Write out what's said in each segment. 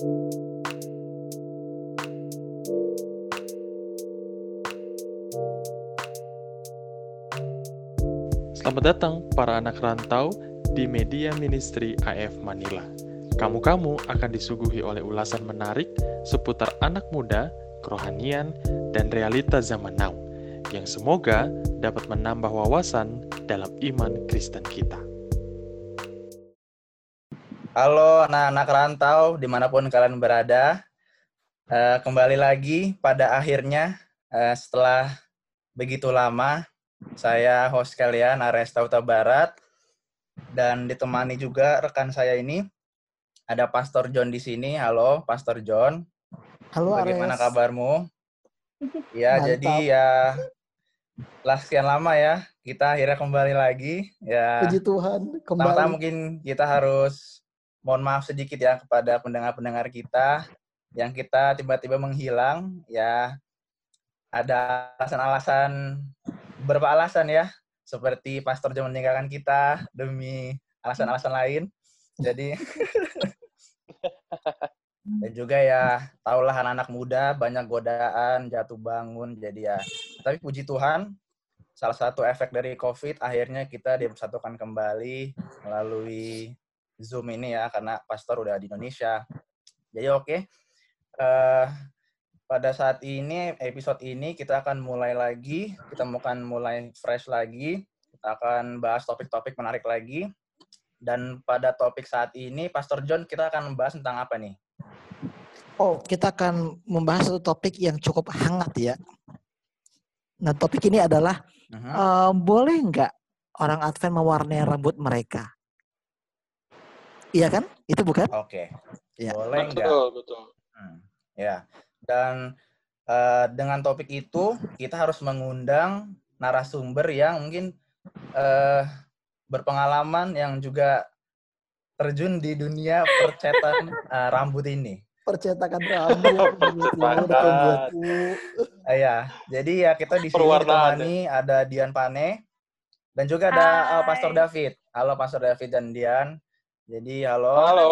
Selamat datang para anak rantau di Media Ministry AF Manila. Kamu-kamu akan disuguhi oleh ulasan menarik seputar anak muda, kerohanian, dan realita zaman now yang semoga dapat menambah wawasan dalam iman Kristen kita. Halo anak-anak rantau di mana pun kalian berada. Eh, kembali lagi pada akhirnya eh, setelah begitu lama saya host kalian Aresta Uta Barat dan ditemani juga rekan saya ini ada Pastor John di sini. Halo Pastor John. Halo Bagaimana Ares. kabarmu? Ya, Mantap. jadi ya lah sekian lama ya kita akhirnya kembali lagi. Ya. Puji Tuhan Pertama kembali. mungkin kita harus mohon maaf sedikit ya kepada pendengar-pendengar kita yang kita tiba-tiba menghilang. Ya ada alasan-alasan beberapa alasan ya seperti pastor John meninggalkan kita demi alasan-alasan lain. Jadi dan juga ya tahulah anak-anak muda banyak godaan jatuh bangun. Jadi ya tapi puji Tuhan salah satu efek dari COVID akhirnya kita dipersatukan kembali melalui Zoom ini ya karena pastor udah di Indonesia. Jadi oke. Eh, pada saat ini episode ini kita akan mulai lagi, kita akan mulai fresh lagi. Kita akan bahas topik-topik menarik lagi. Dan pada topik saat ini Pastor John kita akan membahas tentang apa nih? Oh, kita akan membahas satu topik yang cukup hangat ya. Nah, topik ini adalah Mhm. eh, boleh nggak orang Advent mewarnai rambut mereka? Iya kan? Itu bukan? Oke. Ya. Boleh nggak? Betul, betul. Hmm, ya, dan eh, dengan topik itu kita harus mengundang narasumber yang mungkin eh, berpengalaman yang juga terjun di dunia percetan eh, rambut ini. Percetakan rambut. Percetakan. Eh, ya, jadi ya kita di sini ditemani ada Dian Pane dan juga ada Hai. Pastor David. Halo Pastor David dan Dian. Jadi halo. Halo.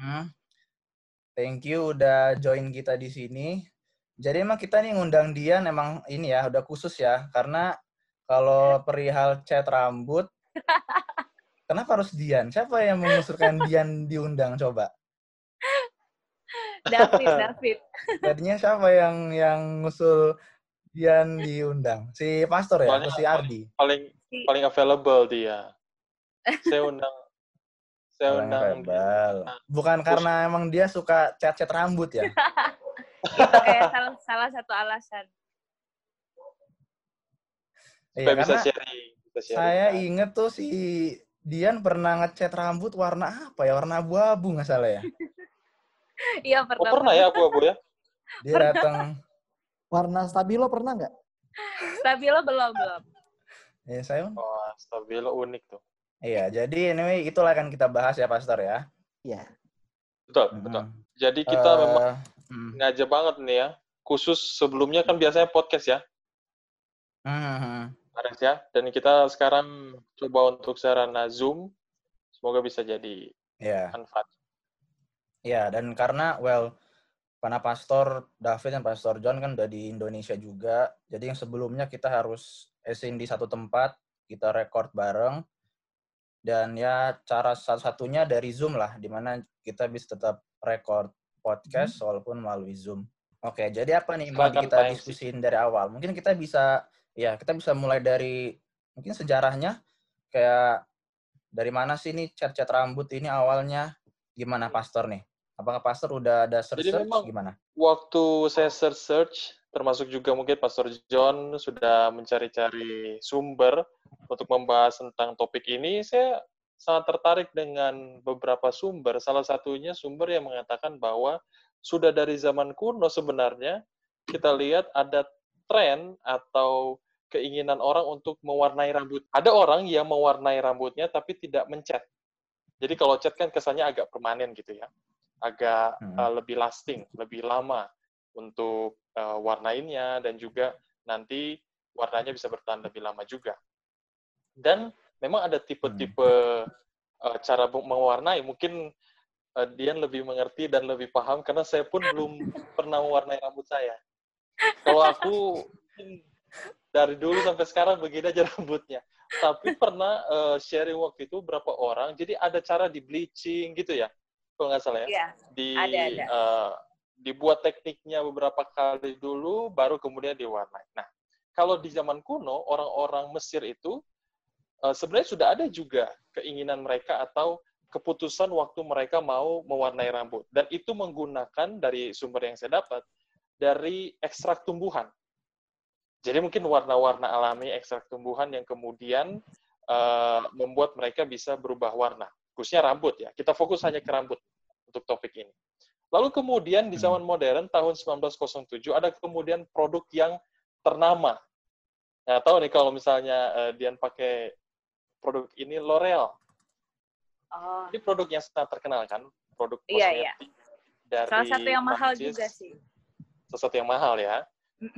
Hmm. Thank you udah join kita di sini. Jadi emang kita nih ngundang Dian emang ini ya udah khusus ya karena kalau perihal cat rambut kenapa harus Dian? Siapa yang mengusulkan Dian diundang coba? David, David. Tadinya siapa yang yang ngusul Dian diundang? Si pastor ya, Soalnya atau si Ardi? Paling paling available dia. Saya undang saya Orang undang rebel. Bukan karena emang dia suka cat-cat rambut ya? Itu kayak salah, salah satu alasan. Iya, supaya bisa karena sharing, bisa sharing. Saya kan. inget tuh si Dian pernah ngecat rambut warna apa ya? Warna abu-abu nggak salah ya? Iya, Oh, pertama. pernah ya abu-abu ya? Dia datang, Warna stabilo pernah nggak? Stabilo belum, belum. ya saya, Wah, stabilo unik tuh. Iya. Jadi anyway itulah akan kita bahas ya Pastor ya. Iya. Betul, Mhm. betul. Jadi kita Eh, memang mm, ngaja banget nih ya. Khusus sebelumnya kan biasanya podcast ya, mm, Ares ya. Dan kita sekarang coba untuk sarana Zoom. Semoga bisa jadi ya, manfaat. ya. Dan karena well, karena Pastor David dan Pastor John kan udah di Indonesia juga. Jadi yang sebelumnya kita harus esin di satu tempat, kita record bareng. Dan ya cara satu-satunya dari Zoom lah, di mana kita bisa tetap record podcast walaupun melalui Zoom. Oke, jadi apa nih yang kita diskusin dari awal? Mungkin kita bisa, ya kita bisa mulai dari mungkin sejarahnya, kayak dari mana sih nih cat-cat rambut ini awalnya? Gimana Pastor nih? Apakah Pastor udah ada search, Jadi memang- gimana? Waktu saya search, search termasuk juga mungkin Pastor John sudah mencari-cari sumber untuk membahas tentang topik ini, saya sangat tertarik dengan beberapa sumber. Salah satunya sumber yang mengatakan bahwa sudah dari zaman kuno sebenarnya kita lihat ada tren atau keinginan orang untuk mewarnai rambut. Ada orang yang mewarnai rambutnya tapi tidak mencat. Jadi kalau cat kan kesannya agak permanen gitu ya. Agak Hmm. uh, lebih lasting, lebih lama untuk uh, warnainnya dan juga nanti warnanya bisa bertahan lebih lama juga. Dan memang ada tipe-tipe uh, cara mewarnai. Mungkin uh, Dian lebih mengerti dan lebih paham karena saya pun belum pernah mewarnai rambut saya. Kalau aku dari dulu sampai sekarang begini aja rambutnya. Tapi pernah uh, sharing waktu itu berapa orang, jadi ada cara di bleaching gitu ya, kalau nggak salah ya. Iya, di ada, ada. Uh, dibuat tekniknya beberapa kali dulu, baru kemudian diwarnai. Nah, kalau di zaman kuno orang-orang Mesir itu uh, sebenarnya sudah ada juga keinginan mereka atau keputusan waktu mereka mau mewarnai rambut dan itu menggunakan dari sumber yang saya dapat dari ekstrak tumbuhan. Jadi mungkin warna-warna alami ekstrak tumbuhan yang kemudian uh, membuat mereka bisa berubah warna, khususnya rambut ya. Kita fokus hanya ke rambut untuk topik ini. Lalu kemudian di zaman modern tahun 1907 ada kemudian produk yang ternama. Nah, tahu nih kalau misalnya uh, Dian pakai produk ini L'Oreal. Oh, Ini produk yang sangat terkenal kan, produk Iya, iya. kosmetik dari salah satu yang mahal Prancis. juga sih. Sesuatu yang mahal ya.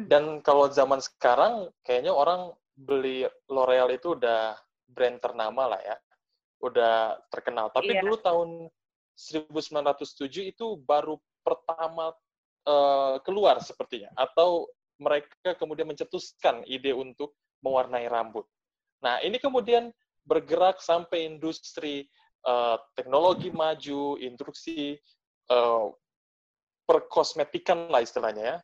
Dan kalau zaman sekarang kayaknya orang beli L'Oreal itu udah brand ternama lah ya. Udah terkenal. Tapi Iya. dulu tahun 1907 itu baru pertama eh, keluar sepertinya atau mereka kemudian mencetuskan ide untuk mewarnai rambut. Nah, ini kemudian bergerak sampai industri eh, teknologi maju, industri eh, perkosmetikan lah istilahnya ya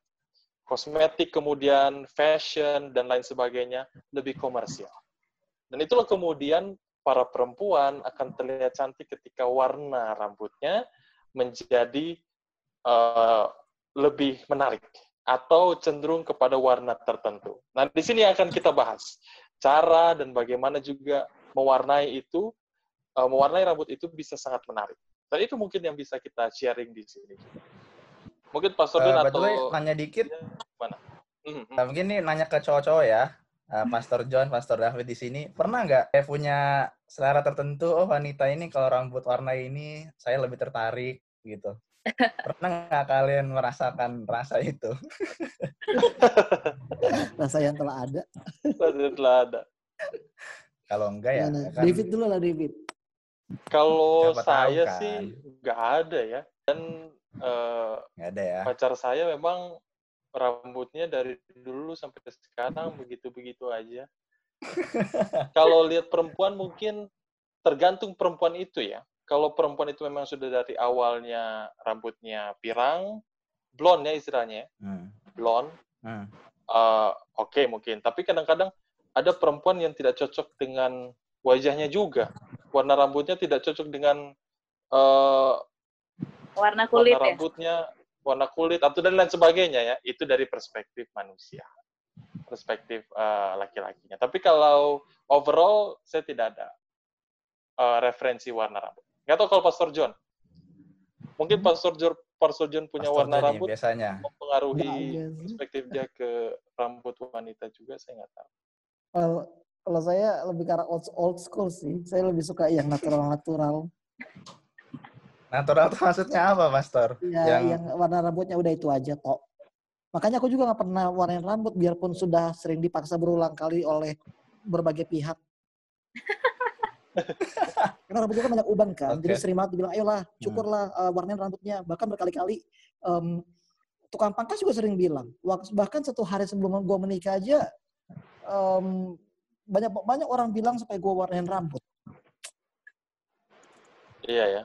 kosmetik, kemudian fashion, dan lain sebagainya, lebih komersial. Dan itulah kemudian para perempuan akan terlihat cantik ketika warna rambutnya menjadi eh, lebih menarik atau cenderung kepada warna tertentu. Nah, di sini akan kita bahas cara dan bagaimana juga mewarnai itu, eh, mewarnai rambut itu bisa sangat menarik. Dan itu mungkin yang bisa kita sharing di sini. Mungkin Don by the atau way, nanya dikit. mana? Hmm, hmm. Nah, mungkin nih nanya ke cowok-cowok ya. Eh, Pastor John, Pastor David di sini. Pernah nggak kayak punya selera tertentu, oh wanita ini kalau rambut warna ini saya lebih tertarik gitu. Pernah nggak kalian merasakan rasa itu? Rasa yang telah ada. Setelah ada. Kalau enggak ya, Mana? kan David dulu lah David. Kalau tahu saya kan. sih nggak ada ya. Dan nggak ada ya. pacar saya memang rambutnya dari dulu sampai sekarang begitu-begitu aja. Kalau lihat perempuan mungkin tergantung perempuan itu ya. Kalau perempuan itu memang sudah dari awalnya rambutnya pirang, blonde ya istilahnya, ya, Hmm. blonde, Hmm. eh, oke mungkin. Tapi kadang-kadang ada perempuan yang tidak cocok dengan wajahnya juga. Warna rambutnya tidak cocok dengan eh, Warna kulit warna ya. Warna kulit atau dan lain sebagainya ya. Itu dari perspektif manusia, perspektif eh, laki-lakinya. Tapi kalau overall saya tidak ada eh, referensi warna rambut. Nggak tahu kalau Pastor John. Mungkin Pastor John, Pastor John punya Pastor warna John nih, rambut biasanya. mempengaruhi perspektif dia ke rambut wanita juga saya nggak tahu. Kalau kalau saya lebih ke arah old, old school sih. Saya lebih suka yang natural-natural. Natural itu maksudnya apa, Pastor? Ya, Yang- yang warna rambutnya udah itu aja kok. Makanya aku juga nggak pernah warnain rambut biarpun sudah sering dipaksa berulang kali oleh berbagai pihak. Karena rambutnya kan banyak uban kan, jadi Oke. sering banget dibilang, ayolah cukurlah eh, warnain rambutnya. Bahkan berkali-kali em, tukang pangkas juga sering bilang. Bahkan satu hari sebelum gue menikah aja em, banyak banyak orang bilang supaya gue warnain rambut. Iya ya.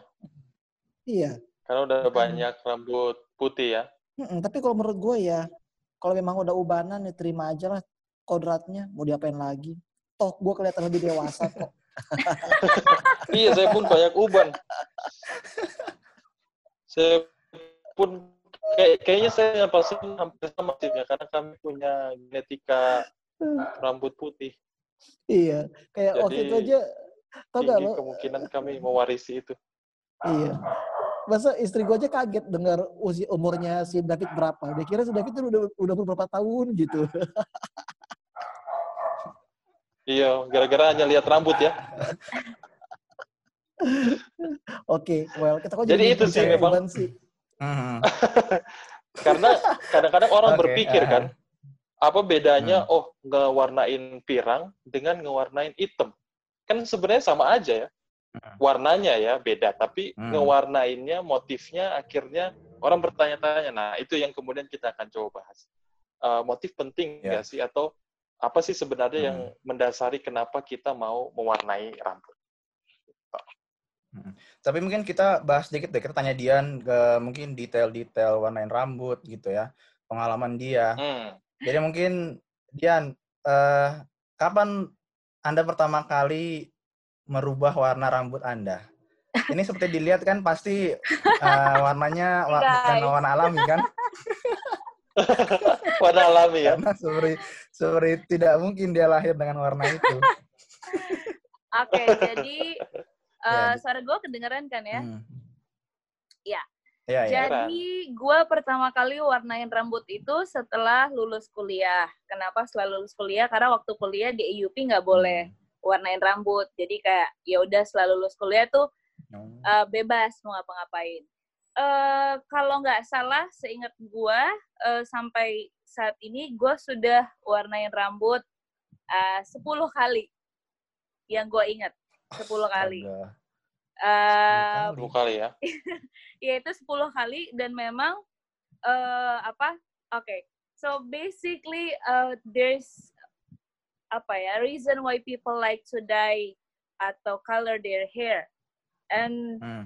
Iya. Karena udah banyak rambut putih ya. Mm-mm, tapi kalau menurut gue ya, kalau memang udah ubanan ya terima aja lah kodratnya. Mau diapain lagi? Toh gue kelihatan lebih dewasa kok. iya, saya pun banyak uban. Saya pun kayak kayaknya saya dengan Pak Sim hampir sama sih ya, karena kami punya genetika rambut putih. iya. Kayak waktu Jadi, itu aja, tau gak Tinggi lo? kemungkinan kami mewarisi itu. Iya. Masa istri gue aja kaget dengar usia umurnya si David berapa. Dia kira si David tuh udah udah berapa tahun gitu. Iya, gara-gara hanya lihat rambut ya. Oke, well kita kok Jadi itu sih memang- sih. Hmm. Karena kadang-kadang orang Oke, berpikir ah. kan, apa bedanya oh ngewarnain pirang dengan ngewarnain hitam? Kan sebenarnya sama aja ya. Hmm. warnanya ya beda, tapi Hmm. ngewarnainnya, motifnya akhirnya orang bertanya-tanya. Nah, itu yang kemudian kita akan coba bahas. Eh, motif penting nggak sih atau apa sih sebenarnya Hmm. yang mendasari kenapa kita mau mewarnai rambut? Tapi mungkin kita bahas sedikit deh. Kita tanya Dian ke mungkin detail-detail warnain rambut gitu ya. Pengalaman dia. Hmm. Jadi mungkin Dian, eh, kapan Anda pertama kali merubah warna rambut Anda? Ini seperti dilihat kan pasti eh, warnanya wa- bukan warna alami kan? Warna alami ya. Karena seperti seperti tidak mungkin dia lahir dengan warna itu. Oke, jadi Ya, eh suara gue kedengeran kan ya? Hmm. Iya. Iya, iya. Jadi gue pertama kali warnain rambut itu setelah lulus kuliah. Kenapa setelah lulus kuliah? Karena waktu kuliah di IUP nggak boleh warnain rambut. Jadi kayak ya udah setelah lulus kuliah tuh eh, bebas mau ngapa-ngapain. Eh kalau nggak salah, seingat gue sampai saat ini gue sudah warnain rambut eh, 10 kali. Yang gue ingat 10 kali. Eh, kali. Kali ya. yaitu 10 kali dan memang eh apa? Oke. So basically uh, there's apa ya reason why people like to dye atau color their hair. And Hmm.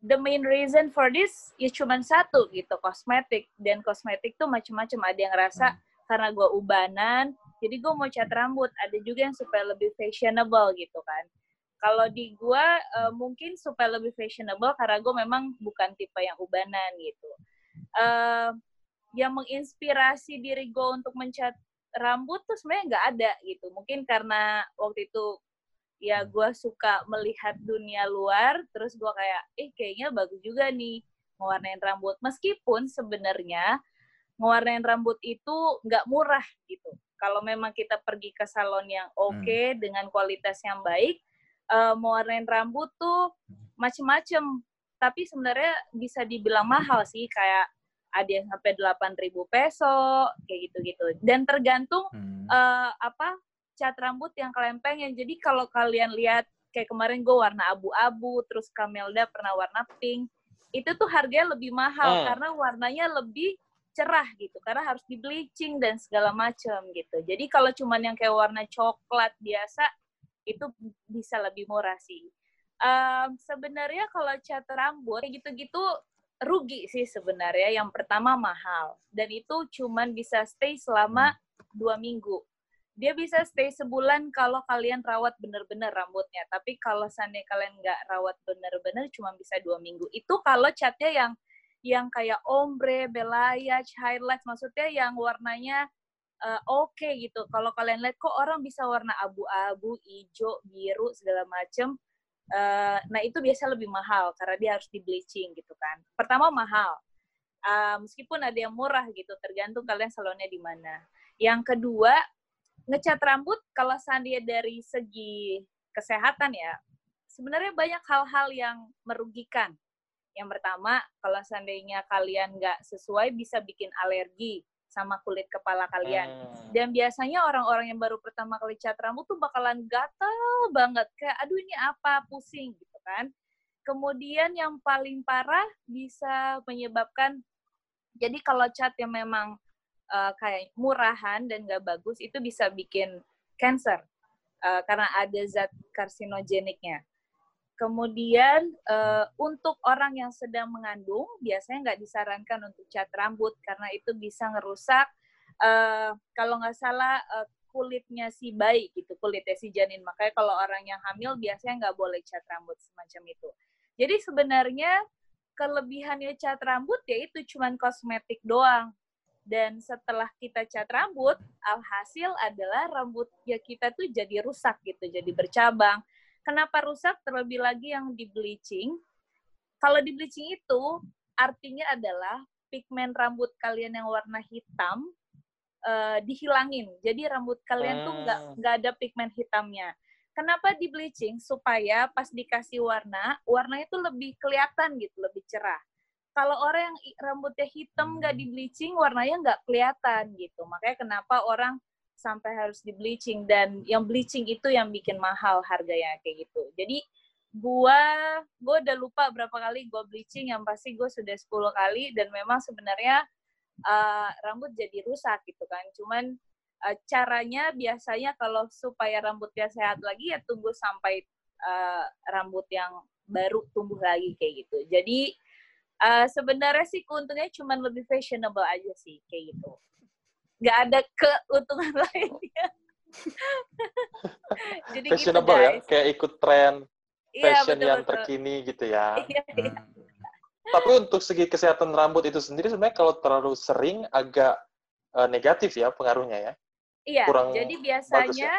the main reason for this ya cuma satu gitu, kosmetik. Dan kosmetik tuh macam-macam. Ada yang ngerasa karena gue ubanan, jadi gue mau cat rambut. Ada juga yang supaya lebih fashionable gitu kan. Kalau di gue eh, mungkin supaya lebih fashionable karena gue memang bukan tipe yang ubanan gitu. Eh, yang menginspirasi diri gue untuk mencat rambut tuh sebenarnya nggak ada gitu. Mungkin karena waktu itu ya gue suka melihat dunia luar, terus gue kayak, eh kayaknya bagus juga nih mewarnain rambut. Meskipun sebenarnya mewarnain rambut itu nggak murah gitu. Kalau memang kita pergi ke salon yang oke dengan kualitas yang baik, eh, mewarnain rambut tuh macem-macem. Tapi sebenarnya bisa dibilang mahal sih, kayak ada yang sampai 8.000 peso, kayak gitu-gitu. Dan tergantung Hmm. eh, apa cat rambut yang kalian pengen. Jadi kalau kalian lihat kayak kemarin gue warna abu-abu, terus Kamelda pernah warna pink, itu tuh harganya lebih mahal Hmm. karena warnanya lebih cerah gitu, karena harus di bleaching dan segala macam gitu. Jadi kalau cuman yang kayak warna coklat biasa, itu bisa lebih murah sih. Em, sebenarnya kalau cat rambut kayak gitu-gitu rugi sih sebenarnya. Yang pertama mahal dan itu cuman bisa stay selama dua minggu. Dia bisa stay sebulan kalau kalian rawat bener-bener rambutnya. Tapi kalau seandainya kalian nggak rawat bener-bener, cuma bisa dua minggu. Itu kalau catnya yang yang kayak ombre, belayage, highlight, maksudnya yang warnanya eh, oke gitu. Kalau kalian lihat kok orang bisa warna abu-abu, hijau, biru, segala macem. Eh, nah itu biasa lebih mahal karena dia harus di bleaching gitu kan. Pertama mahal. Ah, meskipun ada yang murah gitu, tergantung kalian salonnya di mana. Yang kedua, ngecat rambut kalau seandainya dari segi kesehatan ya, sebenarnya banyak hal-hal yang merugikan. Yang pertama, kalau seandainya kalian nggak sesuai bisa bikin alergi sama kulit kepala kalian. Hmm. Dan biasanya orang-orang yang baru pertama kali cat rambut tuh bakalan gatel banget. Kayak, aduh ini apa, pusing gitu kan. Kemudian yang paling parah bisa menyebabkan, jadi kalau cat yang memang uh, kayak murahan dan nggak bagus, itu bisa bikin cancer. Uh, karena ada zat karsinogeniknya. Kemudian uh, untuk orang yang sedang mengandung biasanya nggak disarankan untuk cat rambut karena itu bisa ngerusak uh, kalau nggak salah uh, kulitnya si bayi gitu kulitnya si janin makanya kalau orang yang hamil biasanya nggak boleh cat rambut semacam itu. Jadi sebenarnya kelebihannya cat rambut ya itu cuman kosmetik doang. Dan setelah kita cat rambut, alhasil adalah rambut ya kita tuh jadi rusak gitu, jadi bercabang. Kenapa rusak? Terlebih lagi yang di bleaching. Kalau di bleaching itu artinya adalah pigmen rambut kalian yang warna hitam eh, dihilangin. Jadi rambut kalian tuh nggak Hmm. nggak ada pigmen hitamnya. Kenapa di bleaching? Supaya pas dikasih warna, warnanya itu lebih kelihatan gitu, lebih cerah. Kalau orang yang rambutnya hitam nggak di bleaching, warnanya nggak kelihatan gitu. Makanya kenapa orang sampai harus di bleaching dan yang bleaching itu yang bikin mahal harganya kayak gitu. Jadi gua gua udah lupa berapa kali gua bleaching yang pasti gua sudah 10 kali dan memang sebenarnya uh, rambut jadi rusak gitu kan. Cuman uh, caranya biasanya kalau supaya rambutnya sehat lagi ya tunggu sampai uh, rambut yang baru tumbuh lagi kayak gitu. Jadi uh, sebenarnya sih keuntungannya cuman lebih fashionable aja sih kayak gitu nggak ada keuntungan lainnya jadi gitu, fashionable gitu, ya kayak ikut tren Iya, fashion betul, yang betul. terkini gitu ya. Iya, iya. Hmm. Tapi untuk segi kesehatan rambut itu sendiri sebenarnya kalau terlalu sering agak uh, negatif ya pengaruhnya ya. Iya, Kurang jadi bagus biasanya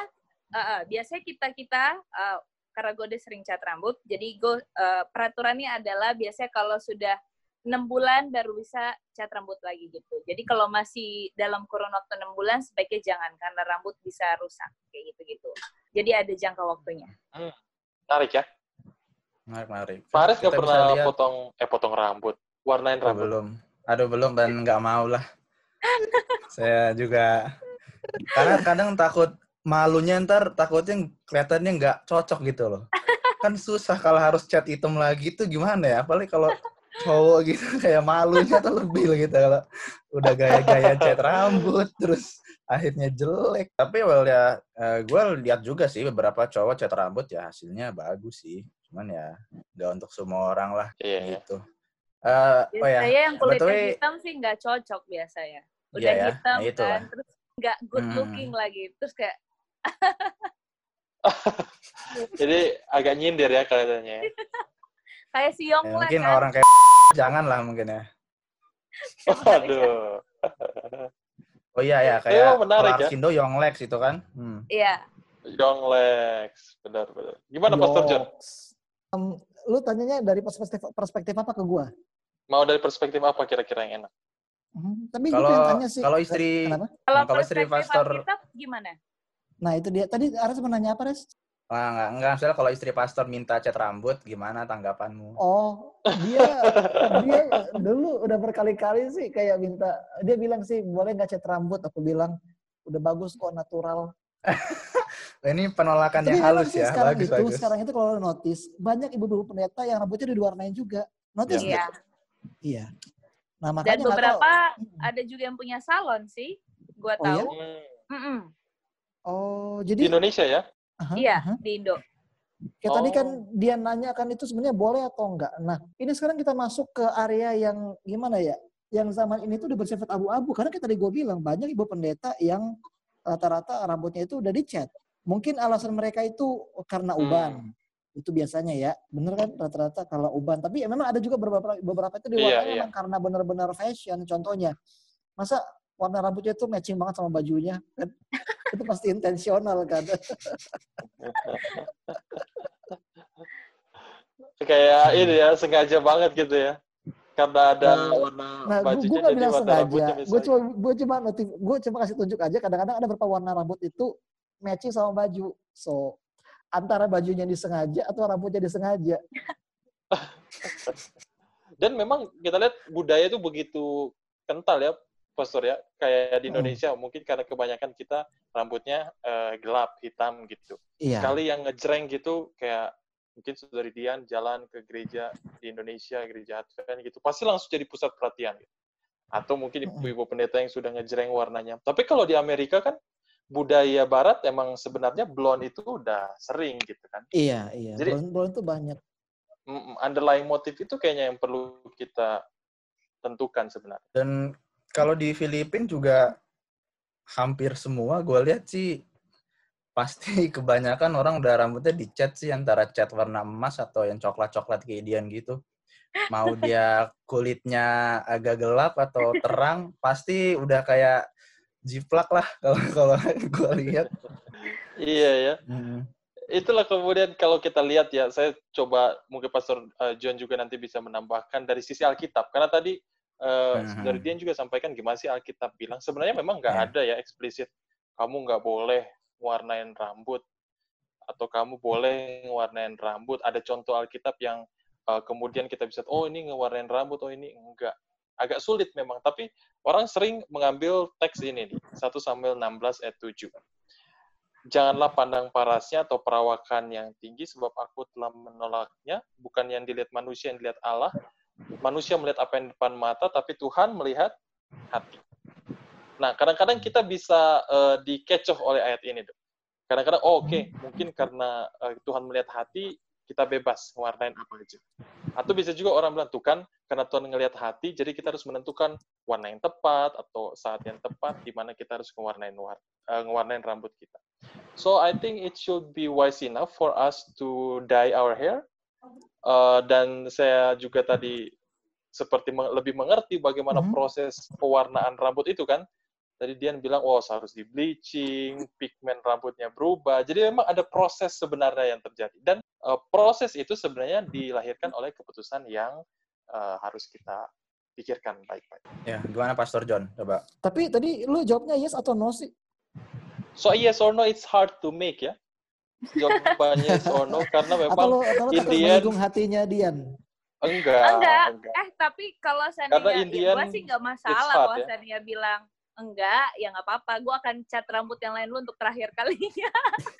uh, uh, biasanya kita kita uh, karena gue udah sering cat rambut, jadi gue uh, peraturannya adalah biasanya kalau sudah enam bulan baru bisa cat rambut lagi gitu. Jadi kalau masih dalam kurun waktu enam bulan sebaiknya jangan karena rambut bisa rusak kayak gitu gitu. Jadi ada jangka waktunya. Hmm, menarik ya. Menarik, menarik. Pak Aris nggak pernah lihat- potong eh potong rambut, warnain Oh, rambut. belum. Aduh, belum dan nggak mau lah. Saya juga karena kadang takut malunya ntar takutnya kelihatannya nggak cocok gitu loh. Kan susah kalau harus cat hitam lagi tuh gimana ya? Apalagi kalau cowok gitu kayak malunya tuh lebih gitu kalau udah gaya-gaya cat rambut terus akhirnya jelek. Tapi well ya gue lihat juga sih beberapa cowok cat rambut ya hasilnya bagus sih. Cuman ya nggak untuk semua orang lah Iya, iya. gitu. Eh, oh ya, Biasanya yang kulitnya BTW hitam sih nggak cocok biasanya. Iya Udah ya, hitam nah itu kan, lah. terus nggak good Hmm. looking lagi. Terus kayak Jadi agak nyindir ya kelihatannya. ya. kayak si Yong ya, lah mungkin kan. orang kayak jangan lah mungkin ya. Waduh. Oh iya ya, kayak emang menarik ya. Arsindo Yonglex itu kan. Hmm. Iya. Young Lex, benar-benar. Gimana Pastor John? Em, lu tanyanya dari perspektif perspektif apa ke gua? Mau dari perspektif apa kira-kira yang enak? Hmm, tapi Kalau pengen tanya sih. kalau istri Kenapa? Kalau kalau istri pastor Alkitab gimana? Nah itu dia. Tadi Aras mau nanya apa, Res? Nah, enggak, enggak, misalnya kalau istri pastor minta cat rambut, gimana tanggapanmu? Oh, dia dia dulu udah berkali-kali sih kayak minta dia bilang sih boleh nggak cat rambut aku bilang udah bagus kok natural Ini penolakan tapi yang halus sih ya, sekarang bagus itu bagus. sekarang itu kalau notice banyak ibu-ibu pendeta yang rambutnya udah diwarnain juga notice Iya. iya nah Dan makanya nggak beberapa tahu. ada juga yang punya salon sih. Gua Oh, iya? tahu. Hmm, Mm-mm. oh Di jadi Indonesia ya? Aha, Iya, aha. di Indo. kayak tadi kan Oh. dia nanya kan itu sebenarnya boleh atau enggak nah ini sekarang kita masuk ke area yang gimana ya yang zaman ini tuh udah bersifat abu-abu karena kayak tadi gue bilang banyak ibu pendeta yang rata-rata rambutnya itu udah dicat mungkin alasan mereka itu karena Hmm. uban itu biasanya ya bener kan rata-rata kalau uban tapi ya memang ada juga beberapa beberapa itu Iya, diwarnai iya. memang karena benar-benar fashion contohnya masa warna rambutnya itu matching banget sama bajunya kan itu pasti intensional kan Kayak ini ya, sengaja banget gitu ya. Karena ada Nah, warna Nah, bajunya gue nggak jadi warna sengaja. rambutnya Gue cuma gue cuma notif, gue cuma kasih tunjuk aja. Kadang-kadang ada beberapa warna rambut itu matching sama baju. So antara bajunya disengaja atau rambutnya disengaja. Dan memang kita lihat budaya itu begitu kental ya, Pastor ya. Kayak di Hmm. Indonesia mungkin karena kebanyakan kita rambutnya eh, gelap, hitam gitu. Iya. Sekali yang ngejreng gitu kayak mungkin saudari Dian jalan ke gereja di Indonesia, gereja Advent gitu, pasti langsung jadi pusat perhatian. Gitu. Atau mungkin Mm-mm. ibu-ibu pendeta yang sudah ngejreng warnanya. Tapi kalau di Amerika kan budaya barat emang sebenarnya blonde itu udah sering gitu kan. Iya, iya. Jadi- Blonde, blonde itu banyak. Underlying motif itu kayaknya yang perlu kita tentukan sebenarnya. Dan kalau di Filipina juga hampir semua gue lihat sih pasti kebanyakan orang udah rambutnya dicat sih antara cat warna emas atau yang coklat-coklat kayak Dian gitu. Mau dia kulitnya agak gelap atau terang, pasti udah kayak jiplak lah kalau kalau gue lihat. Iya ya. Hmm. Itulah kemudian kalau kita lihat ya, saya coba mungkin Pastor uh, John juga nanti bisa menambahkan dari sisi Alkitab. Karena tadi uh, Mhm. dari Dian juga sampaikan gimana sih Alkitab bilang. Sebenarnya memang nggak Ya. ada ya eksplisit. Kamu nggak boleh warnain rambut. Atau kamu boleh ngewarnain rambut. Ada contoh Alkitab yang uh, kemudian kita bisa, oh ini ngewarnain rambut, oh ini enggak. Agak sulit memang. Tapi orang sering mengambil teks ini nih. 1 Samuel 16 ayat 7. janganlah pandang parasnya atau perawakan yang tinggi sebab aku telah menolaknya bukan yang dilihat manusia yang dilihat Allah manusia melihat apa yang depan mata tapi Tuhan melihat hati. Nah kadang-kadang kita bisa uh, dikecoh oleh ayat ini tuh kadang-kadang oh, oke okay, mungkin karena uh, Tuhan melihat hati kita bebas mewarnain apa aja. Atau bisa juga orang bilang tuh kan karena Tuhan ngelihat hati jadi kita harus menentukan warna yang tepat atau saat yang tepat di mana kita harus ngewarnain uh, ngewarnain rambut kita. So I think it should be wise enough for us to dye our hair. Uh, dan saya juga tadi seperti me lebih mengerti bagaimana mm -hmm. proses pewarnaan rambut itu kan. Tadi dia bilang, oh harus di bleaching, pigmen rambutnya berubah. Jadi memang ada proses sebenarnya yang terjadi. Dan uh, proses itu sebenarnya dilahirkan oleh keputusan yang uh, harus kita pikirkan baik-baik. Ya, gimana Pastor John? Coba. Tapi tadi lu jawabnya yes atau no sih? So yes or no, it's hard to make ya. Jawabannya yes or no karena memang atau lo, atau lo Indian hatinya Dian. Enggak, enggak. enggak. Eh tapi kalau Sania, Indian, ya gue sih nggak masalah kalau ya? Sania bilang enggak, ya nggak apa-apa. Gue akan cat rambut yang lain lu untuk terakhir kalinya.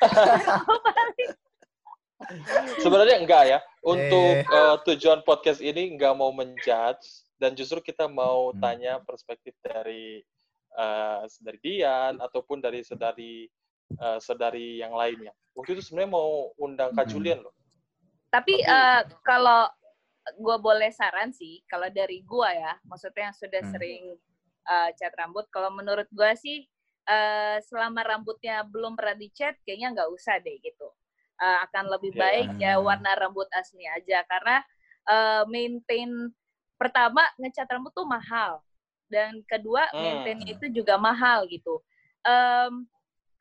Sebenarnya enggak ya. Untuk eh. uh, tujuan podcast ini enggak mau menjudge dan justru kita mau hmm. tanya perspektif dari uh, dari Dian ataupun dari sedari uh, sedari yang lainnya. Waktu itu sebenarnya mau undang Kak Julian loh. Tapi, Tapi uh, kalau gue boleh saran sih, kalau dari gue ya, maksudnya yang sudah hmm. sering uh, cat rambut, kalau menurut gue sih uh, selama rambutnya belum pernah dicat, kayaknya nggak usah deh gitu. Uh, akan lebih yeah. baik ya warna rambut asli aja karena uh, maintain pertama ngecat rambut tuh mahal dan kedua hmm. maintainnya itu juga mahal gitu. Um,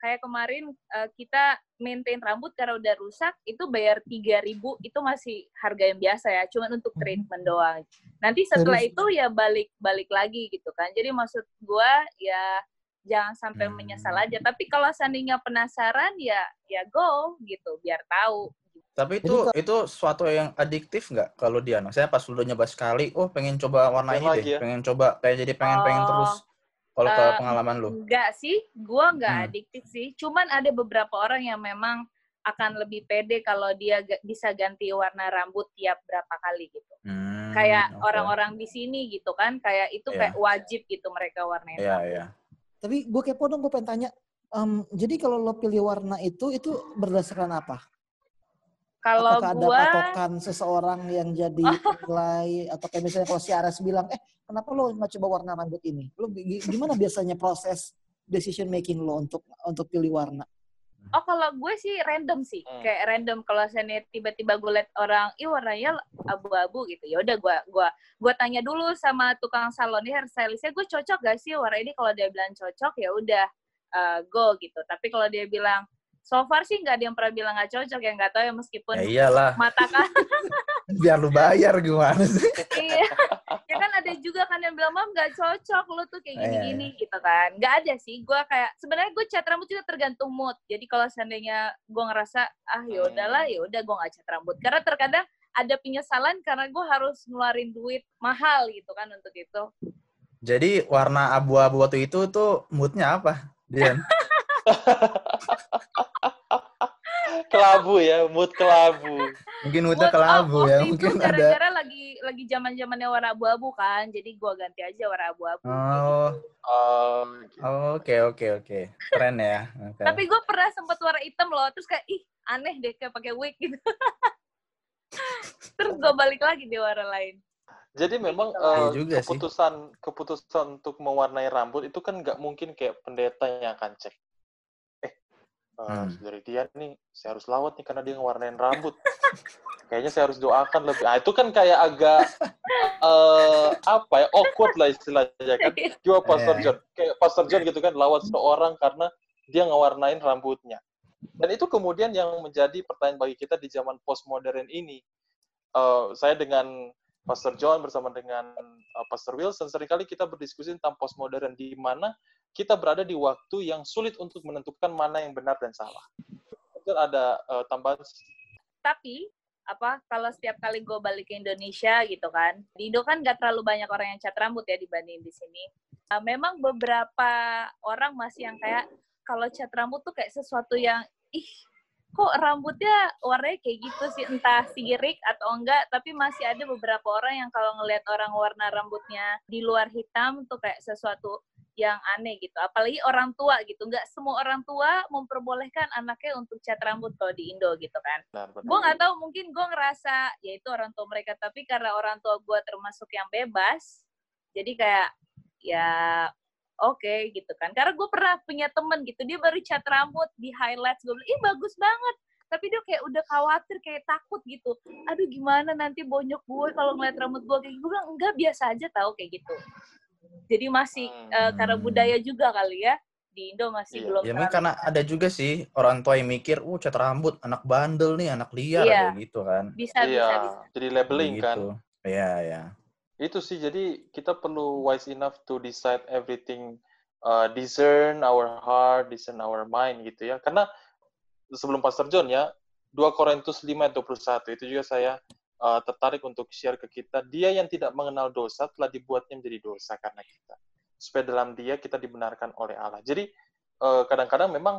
kayak kemarin uh, kita maintain rambut karena udah rusak itu bayar 3000 itu masih harga yang biasa ya cuma untuk hmm. treatment doang nanti setelah itu ya balik balik lagi gitu kan jadi maksud gua ya jangan sampai menyesal hmm. aja tapi kalau seandainya penasaran ya ya go gitu biar tahu tapi itu Jadi, itu suatu yang adiktif nggak kalau dia? Saya pas udah nyoba sekali, oh pengen coba warna ini deh, ya? pengen coba kayak jadi pengen oh, pengen terus. Kalau uh, ke pengalaman lu? Enggak sih, gua nggak hmm. adiktif sih. Cuman ada beberapa orang yang memang akan lebih pede kalau dia bisa ganti warna rambut tiap berapa kali gitu. Hmm, kayak orang-orang okay. di sini gitu kan, kayak itu yeah. kayak wajib gitu mereka warnain yeah, rambut. Yeah. Tapi gue kepo dong, gue pengen tanya. Um, jadi kalau lo pilih warna itu, itu berdasarkan apa? Kalau Apakah gua... ada patokan seseorang yang jadi nilai atau kayak misalnya kalau si Ares bilang, eh kenapa lo nggak coba warna rambut ini? Lo gimana biasanya proses decision making lo untuk untuk pilih warna? Oh kalau gue sih random sih, hmm. kayak random kalau saya tiba-tiba gue liat orang, ih warnanya abu-abu gitu, ya udah gue gua gua tanya dulu sama tukang salon ini hairstylistnya, gue cocok gak sih warna ini? Kalau dia bilang cocok ya udah uh, go gitu. Tapi kalau dia bilang so far sih nggak ada yang pernah bilang nggak cocok ya nggak tahu ya meskipun ya iyalah. mata kan biar lu bayar gimana sih? Iya. Ya kan ada juga kan yang bilang mam nggak cocok lu tuh kayak gini gini eh. gitu kan. Nggak ada sih gue kayak sebenarnya gue cat rambut juga tergantung mood. Jadi kalau seandainya gue ngerasa ah ya udahlah ya udah gue nggak cat rambut. Karena terkadang ada penyesalan karena gue harus ngeluarin duit mahal gitu kan untuk itu. Jadi warna abu-abu waktu itu tuh moodnya apa Dian kelabu ya, mood kelabu. Mungkin moodnya kelabu ya, mungkin gara -gara ada. Gara-gara lagi lagi zaman zamannya warna abu-abu kan, jadi gua ganti aja warna abu-abu. Oh, oh, oke oke oke, keren ya. Okay. Tapi gue pernah sempet warna hitam loh, terus kayak ih aneh deh kayak pakai wig gitu. terus gue balik lagi di warna lain. Jadi memang uh, keputusan sih. keputusan untuk mewarnai rambut itu kan nggak mungkin kayak pendeta yang akan cek uh, hmm. dari dia nih saya harus lawat nih karena dia ngewarnain rambut. Kayaknya saya harus doakan lebih. Ah itu kan kayak agak uh, apa ya awkward lah istilahnya kan. Gimana Pastor John kayak Pastor John gitu kan lawat seorang karena dia ngewarnain rambutnya. Dan itu kemudian yang menjadi pertanyaan bagi kita di zaman postmodern ini. Uh, saya dengan Pastor John bersama dengan uh, Pastor Wilson sering kali kita berdiskusi tentang postmodern di mana kita berada di waktu yang sulit untuk menentukan mana yang benar dan salah. Mungkin ada uh, tambahan. Tapi apa kalau setiap kali gue balik ke Indonesia gitu kan, di Indo kan gak terlalu banyak orang yang cat rambut ya dibanding di sini. Uh, memang beberapa orang masih yang kayak kalau cat rambut tuh kayak sesuatu yang ih kok rambutnya warnanya kayak gitu sih? Entah sirik atau enggak tapi masih ada beberapa orang yang kalau ngelihat orang warna rambutnya di luar hitam tuh kayak sesuatu yang aneh gitu. Apalagi orang tua gitu. Nggak semua orang tua memperbolehkan anaknya untuk cat rambut kalau di Indo gitu kan. Gue nggak tahu mungkin gue ngerasa ya itu orang tua mereka. Tapi karena orang tua gue termasuk yang bebas jadi kayak ya oke okay, gitu kan karena gue pernah punya temen gitu dia baru cat rambut di highlights gue bilang ih bagus banget tapi dia kayak udah khawatir kayak takut gitu aduh gimana nanti bonyok gue kalau ngeliat rambut gue kayak gue bilang enggak biasa aja tau kayak gitu jadi masih hmm. uh, karena budaya juga kali ya di Indo masih iya. belum. Ya karena ada juga sih orang tua yang mikir, uh cat rambut anak bandel nih, anak liar iya. kayak gitu kan. Bisa, iya. bisa, bisa. Jadi labeling kan. gitu. kan. Iya, iya. Itu sih jadi kita perlu wise enough to decide everything uh, discern our heart, discern our mind gitu ya. Karena sebelum Pastor John ya, 2 Korintus 5 ayat 21 itu juga saya uh, tertarik untuk share ke kita, dia yang tidak mengenal dosa telah dibuatnya menjadi dosa karena kita. Supaya dalam dia kita dibenarkan oleh Allah. Jadi kadang kadang-kadang memang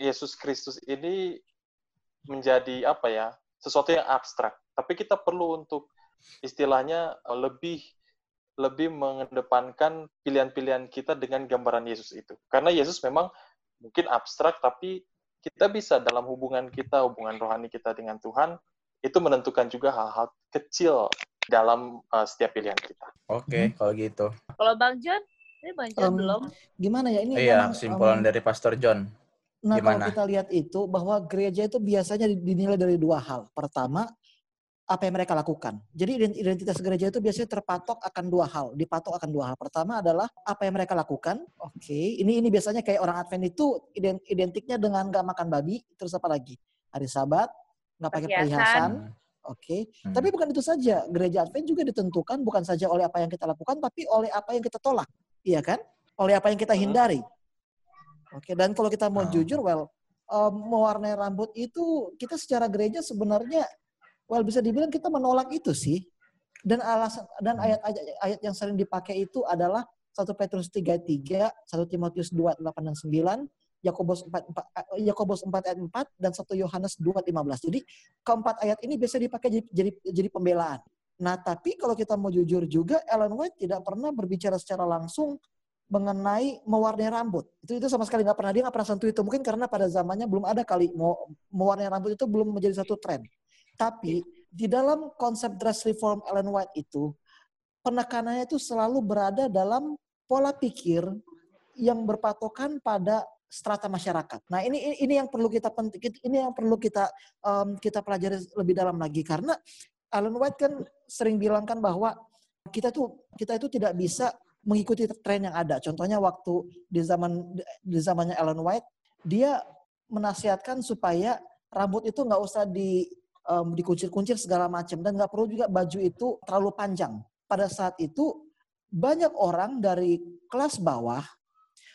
Yesus Kristus ini menjadi apa ya, sesuatu yang abstrak. Tapi kita perlu untuk istilahnya lebih lebih mengedepankan pilihan-pilihan kita dengan gambaran Yesus itu. Karena Yesus memang mungkin abstrak, tapi kita bisa dalam hubungan kita, hubungan rohani kita dengan Tuhan, itu menentukan juga hal-hal kecil dalam uh, setiap pilihan kita. Oke, okay, hmm. kalau gitu. Kalau Bang John, ini Bang John um, belum. Gimana ya ini? Iya, kesimpulan um, dari Pastor John. Nah, Gimana? kalau kita lihat itu bahwa gereja itu biasanya dinilai dari dua hal. Pertama, apa yang mereka lakukan. Jadi identitas gereja itu biasanya terpatok akan dua hal, dipatok akan dua hal. Pertama adalah apa yang mereka lakukan. Oke, okay. ini ini biasanya kayak orang Advent itu identiknya dengan gak makan babi, terus apa lagi? Hari Sabat, nggak pakai perhiasan. Oke, okay. hmm. tapi bukan itu saja. Gereja Advent juga ditentukan bukan saja oleh apa yang kita lakukan, tapi oleh apa yang kita tolak, iya kan? Oleh apa yang kita hmm. hindari. Oke, okay. dan kalau kita mau hmm. jujur, well, um, mewarnai rambut itu kita secara gereja sebenarnya, well bisa dibilang kita menolak itu sih. Dan alasan dan hmm. ayat-ayat ayat yang sering dipakai itu adalah 1 Petrus 3 3, 1 Timotius 2 8 dan 9, Yakobus 4, 4 Yakobus 4 ayat 4 dan 1 Yohanes 2 ayat 15. Jadi keempat ayat ini biasa dipakai jadi, jadi jadi pembelaan. Nah, tapi kalau kita mau jujur juga Ellen White tidak pernah berbicara secara langsung mengenai mewarnai rambut. Itu itu sama sekali nggak pernah dia nggak pernah sentuh itu. Mungkin karena pada zamannya belum ada kali mau mewarnai rambut itu belum menjadi satu tren. Tapi di dalam konsep dress reform Ellen White itu penekanannya itu selalu berada dalam pola pikir yang berpatokan pada strata masyarakat. Nah ini ini yang perlu kita penting, ini yang perlu kita um, kita pelajari lebih dalam lagi karena Alan White kan sering bilang kan bahwa kita tuh kita itu tidak bisa mengikuti tren yang ada. Contohnya waktu di zaman di zamannya Alan White dia menasihatkan supaya rambut itu nggak usah di um, dikuncir-kuncir segala macam dan nggak perlu juga baju itu terlalu panjang. Pada saat itu banyak orang dari kelas bawah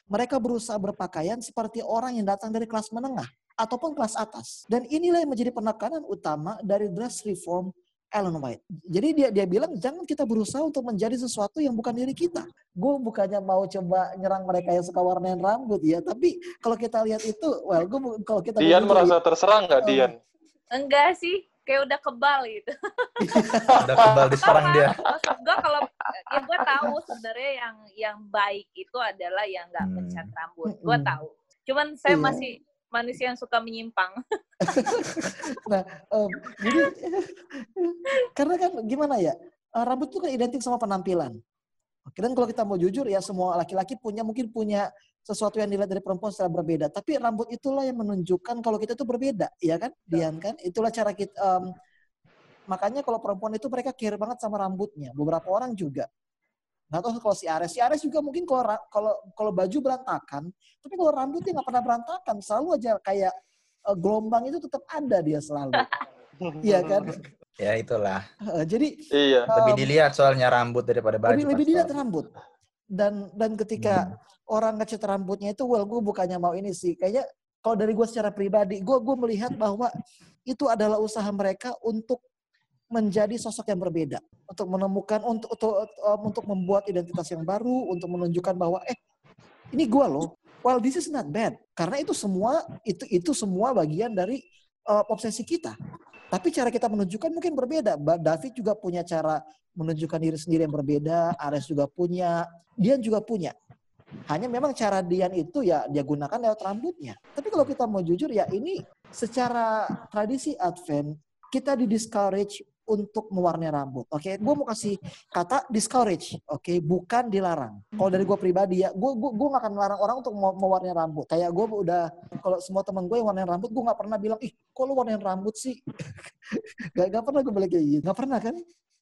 mereka berusaha berpakaian seperti orang yang datang dari kelas menengah ataupun kelas atas. Dan inilah yang menjadi penekanan utama dari dress reform Ellen White. Jadi dia dia bilang jangan kita berusaha untuk menjadi sesuatu yang bukan diri kita. Gue bukannya mau coba nyerang mereka yang suka warnain rambut ya, tapi kalau kita lihat itu, well, gue kalau kita Dian merasa terserang nggak Dian? Enggak sih, kayak udah kebal gitu. udah kebal diserang dia. Maksud gue kalau ya gue tahu sebenarnya yang yang baik itu adalah yang nggak hmm. mencat rambut. Gue hmm. tahu. Cuman saya iya. masih manusia yang suka menyimpang. nah, um, jadi karena kan gimana ya? Eh, rambut itu kan identik sama penampilan. Oke, dan kalau kita mau jujur ya semua laki-laki punya mungkin punya sesuatu yang dilihat dari perempuan secara berbeda. Tapi rambut itulah yang menunjukkan kalau kita itu berbeda, ya kan? Dian kan? Itulah cara kita. Um, makanya kalau perempuan itu mereka care banget sama rambutnya. Beberapa orang juga. Nggak tahu kalau si Ares. Si Ares juga mungkin kalau kalau kalau baju berantakan, tapi kalau rambutnya nggak pernah berantakan, selalu aja kayak uh, gelombang itu tetap ada dia selalu. Iya kan? Ya itulah. Uh, jadi iya. Um, lebih dilihat soalnya rambut daripada baju. Lebih, lebih dilihat rambut. Dan dan ketika hmm orang ngecat rambutnya itu, well gue bukannya mau ini sih. Kayaknya kalau dari gue secara pribadi, gue gue melihat bahwa itu adalah usaha mereka untuk menjadi sosok yang berbeda, untuk menemukan, untuk untuk um, untuk membuat identitas yang baru, untuk menunjukkan bahwa eh ini gue loh. well this is not bad karena itu semua itu itu semua bagian dari uh, obsesi kita. Tapi cara kita menunjukkan mungkin berbeda. David juga punya cara menunjukkan diri sendiri yang berbeda. Ares juga punya. Dian juga punya. Hanya memang cara Dian itu ya dia gunakan lewat rambutnya. Tapi kalau kita mau jujur ya ini secara tradisi Advent kita di discourage untuk mewarnai rambut. Oke, okay? gue mau kasih kata discourage, oke, okay? bukan dilarang. Kalau dari gue pribadi ya, gue gue gue gak akan melarang orang untuk mewarnai rambut. Kayak gue udah kalau semua teman gue yang warnain rambut, gue nggak pernah bilang, ih, kok lu warnain rambut sih? gak, gak pernah gue bilang kayak gitu. Gak pernah kan?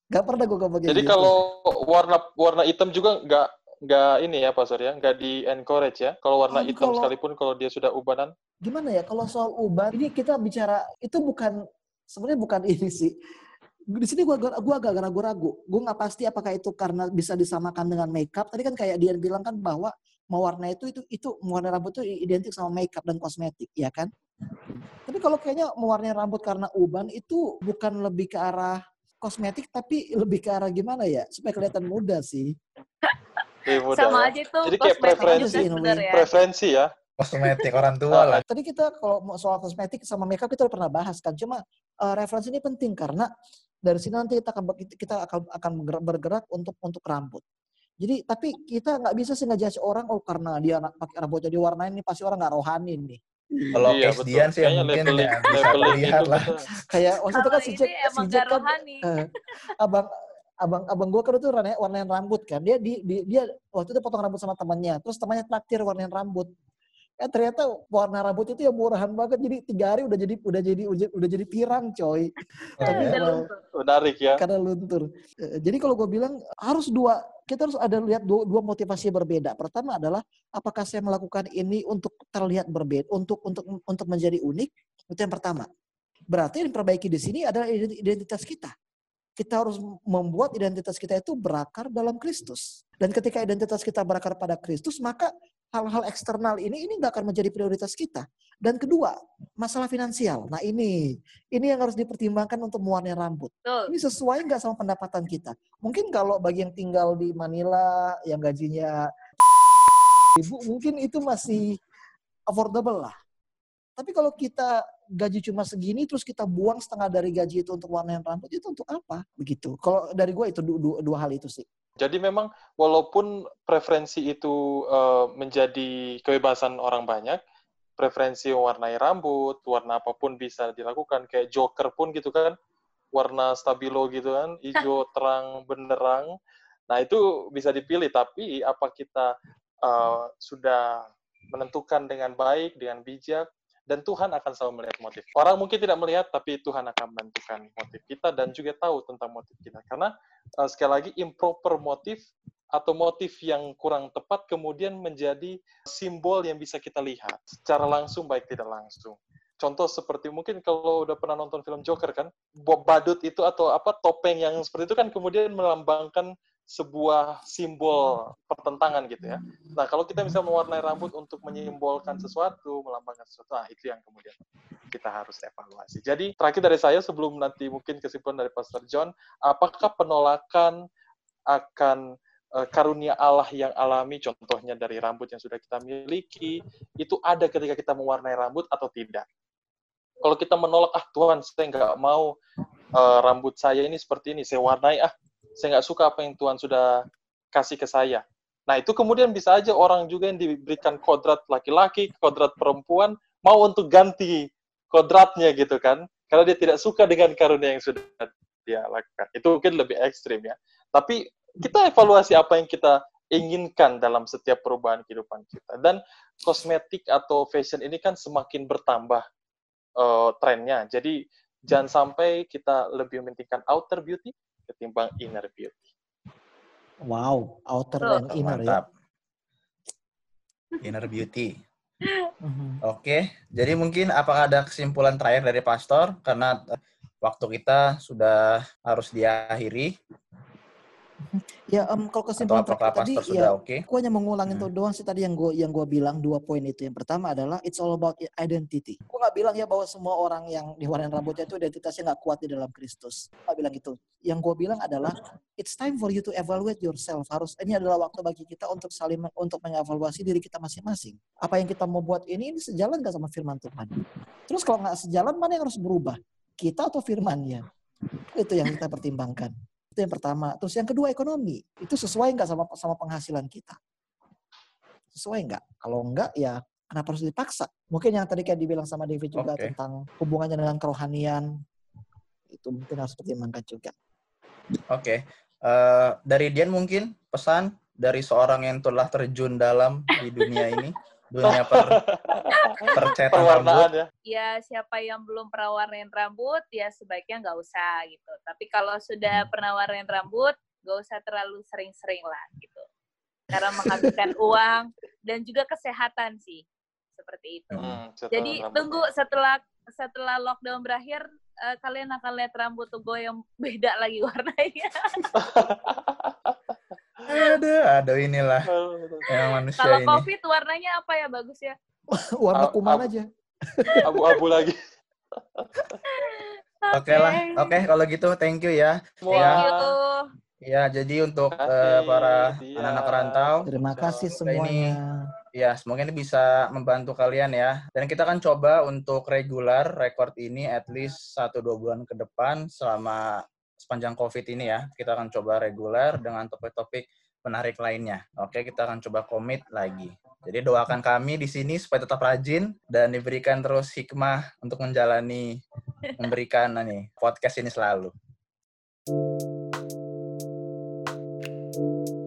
Gak pernah gue ngomong kayak Jadi gitu. kalau warna warna hitam juga nggak nggak ini ya Pak Surya, nggak di encourage ya. Kalau warna hitam kalau, sekalipun kalau dia sudah ubanan. Gimana ya kalau soal uban, ini kita bicara itu bukan sebenarnya bukan ini sih di sini gue gua agak ragu-ragu. Gue nggak pasti apakah itu karena bisa disamakan dengan makeup. Tadi kan kayak dia bilang kan bahwa mewarna itu itu itu mewarnai rambut itu identik sama makeup dan kosmetik, ya kan? Tapi kalau kayaknya mewarnai rambut karena uban itu bukan lebih ke arah kosmetik tapi lebih ke arah gimana ya supaya kelihatan muda sih. Muda, Sama ya. aja tuh Jadi kayak preferensi, ya. preferensi ya kosmetik orang tua lah. Tadi kita kalau soal kosmetik sama makeup kita udah pernah bahas kan. Cuma uh, referensi ini penting karena dari sini nanti kita akan kita akan akan bergerak untuk untuk rambut. Jadi tapi kita nggak bisa sih ngejudge orang oh karena dia pakai rambutnya diwarnain ini pasti orang nggak rohani nih. Kalau iya, Dian sih yang mungkin leveling, ya bisa lihat lah. Kayak waktu itu kan si Jack, si Jack kan, uh, abang abang abang gue kan itu warnain, warnain rambut kan. Dia di, di, dia waktu itu potong rambut sama temannya. Terus temannya traktir warnain rambut. Eh ternyata warna rambut itu yang murahan banget. Jadi tiga hari udah jadi udah jadi udah jadi pirang coy. Karena menarik ya. karena luntur. Eh, jadi kalau gue bilang harus dua kita harus ada lihat dua, dua motivasi berbeda. Pertama adalah apakah saya melakukan ini untuk terlihat berbeda untuk untuk untuk menjadi unik? Itu yang pertama. Berarti yang perbaiki di sini adalah identitas kita kita harus membuat identitas kita itu berakar dalam Kristus. Dan ketika identitas kita berakar pada Kristus, maka hal-hal eksternal ini ini nggak akan menjadi prioritas kita. Dan kedua, masalah finansial. Nah ini, ini yang harus dipertimbangkan untuk mewarnai rambut. Ini sesuai nggak sama pendapatan kita? Mungkin kalau bagi yang tinggal di Manila, yang gajinya ibu, mungkin itu masih affordable lah. Tapi kalau kita gaji cuma segini, terus kita buang setengah dari gaji itu untuk warnain rambut, itu untuk apa? Begitu. Kalau dari gue itu dua, dua hal itu sih. Jadi memang walaupun preferensi itu uh, menjadi kebebasan orang banyak, preferensi warnai rambut, warna apa pun bisa dilakukan. Kayak Joker pun gitu kan, warna stabilo gitu kan, hijau terang benderang. Nah itu bisa dipilih, tapi apa kita uh, sudah menentukan dengan baik, dengan bijak, dan Tuhan akan selalu melihat motif. Orang mungkin tidak melihat, tapi Tuhan akan menentukan motif kita dan juga tahu tentang motif kita. Karena uh, sekali lagi improper motif atau motif yang kurang tepat kemudian menjadi simbol yang bisa kita lihat secara langsung baik tidak langsung. Contoh seperti mungkin kalau udah pernah nonton film Joker kan, badut itu atau apa topeng yang seperti itu kan kemudian melambangkan sebuah simbol pertentangan gitu ya. Nah, kalau kita bisa mewarnai rambut untuk menyimbolkan sesuatu, melambangkan sesuatu, nah itu yang kemudian kita harus evaluasi. Jadi, terakhir dari saya sebelum nanti mungkin kesimpulan dari Pastor John, apakah penolakan akan uh, karunia Allah yang alami, contohnya dari rambut yang sudah kita miliki, itu ada ketika kita mewarnai rambut atau tidak? Kalau kita menolak, ah Tuhan, saya nggak mau uh, rambut saya ini seperti ini, saya warnai, ah saya nggak suka apa yang Tuhan sudah kasih ke saya. Nah, itu kemudian bisa aja orang juga yang diberikan kodrat laki-laki, kodrat perempuan, mau untuk ganti kodratnya gitu kan. Karena dia tidak suka dengan karunia yang sudah dia lakukan. Itu mungkin lebih ekstrim ya. Tapi kita evaluasi apa yang kita inginkan dalam setiap perubahan kehidupan kita. Dan kosmetik atau fashion ini kan semakin bertambah uh, trennya. Jadi jangan sampai kita lebih mementingkan outer beauty ketimbang inner beauty. Wow, outer oh. dan inner ya. Mantap. ya. Inner beauty. Mhm. Oke, jadi mungkin apakah ada kesimpulan terakhir dari pastor karena waktu kita sudah harus diakhiri. Ya, em, kalau kesimpulan tadi, ya oke? Aku hanya mengulangin Hmm. itu doang sih tadi yang gue yang gua bilang dua poin itu. Yang pertama adalah it's all about identity. Gue nggak bilang ya bahwa semua orang yang diwarnain rambutnya itu identitasnya nggak kuat di dalam Kristus. Nggak bilang gitu. Yang gue bilang adalah it's time for you to evaluate yourself. Harus ini adalah waktu bagi kita untuk saling untuk mengevaluasi diri kita masing-masing. Apa yang kita mau buat ini, ini sejalan nggak sama firman Tuhan? Terus kalau nggak sejalan, mana yang harus berubah? Kita atau firmannya? Itu yang kita pertimbangkan. Itu yang pertama. Terus yang kedua ekonomi. Itu sesuai nggak sama sama penghasilan kita? Sesuai nggak? Kalau nggak ya kenapa harus dipaksa? Mungkin yang tadi kayak dibilang sama David juga Oke. tentang hubungannya dengan kerohanian. Itu mungkin harus pertimbangkan juga. Oke. Eh, dari Dian mungkin pesan dari seorang yang telah terjun dalam di dunia ini, dunia per percetan rambut. Ya. ya siapa yang belum pernah warnain rambut ya sebaiknya nggak usah gitu. Tapi kalau sudah pernah warnain rambut, nggak usah terlalu sering-sering lah gitu. Karena menghabiskan uang dan juga kesehatan sih seperti itu. Hmm, Jadi setelah tunggu setelah setelah lockdown berakhir eh, kalian akan lihat rambut gue yang beda lagi warnanya. Ada, ada inilah yang manusia Kalau ini. covid warnanya apa ya bagus ya? Warna kuman aja. Abu-abu lagi. Oke lah, oke kalau gitu thank you ya. Thank Ya. you. Ya, jadi untuk kasih, para Dia. anak-anak rantau, Terima kasih Semoga ini semuanya. ya semoga ini bisa membantu kalian ya. Dan kita akan coba untuk regular record ini at least 1-2 bulan ke depan selama sepanjang COVID ini ya. Kita akan coba reguler dengan topik-topik menarik lainnya. Oke, kita akan coba komit lagi. Jadi doakan kami di sini supaya tetap rajin dan diberikan terus hikmah untuk menjalani memberikan nih podcast ini selalu. Thank you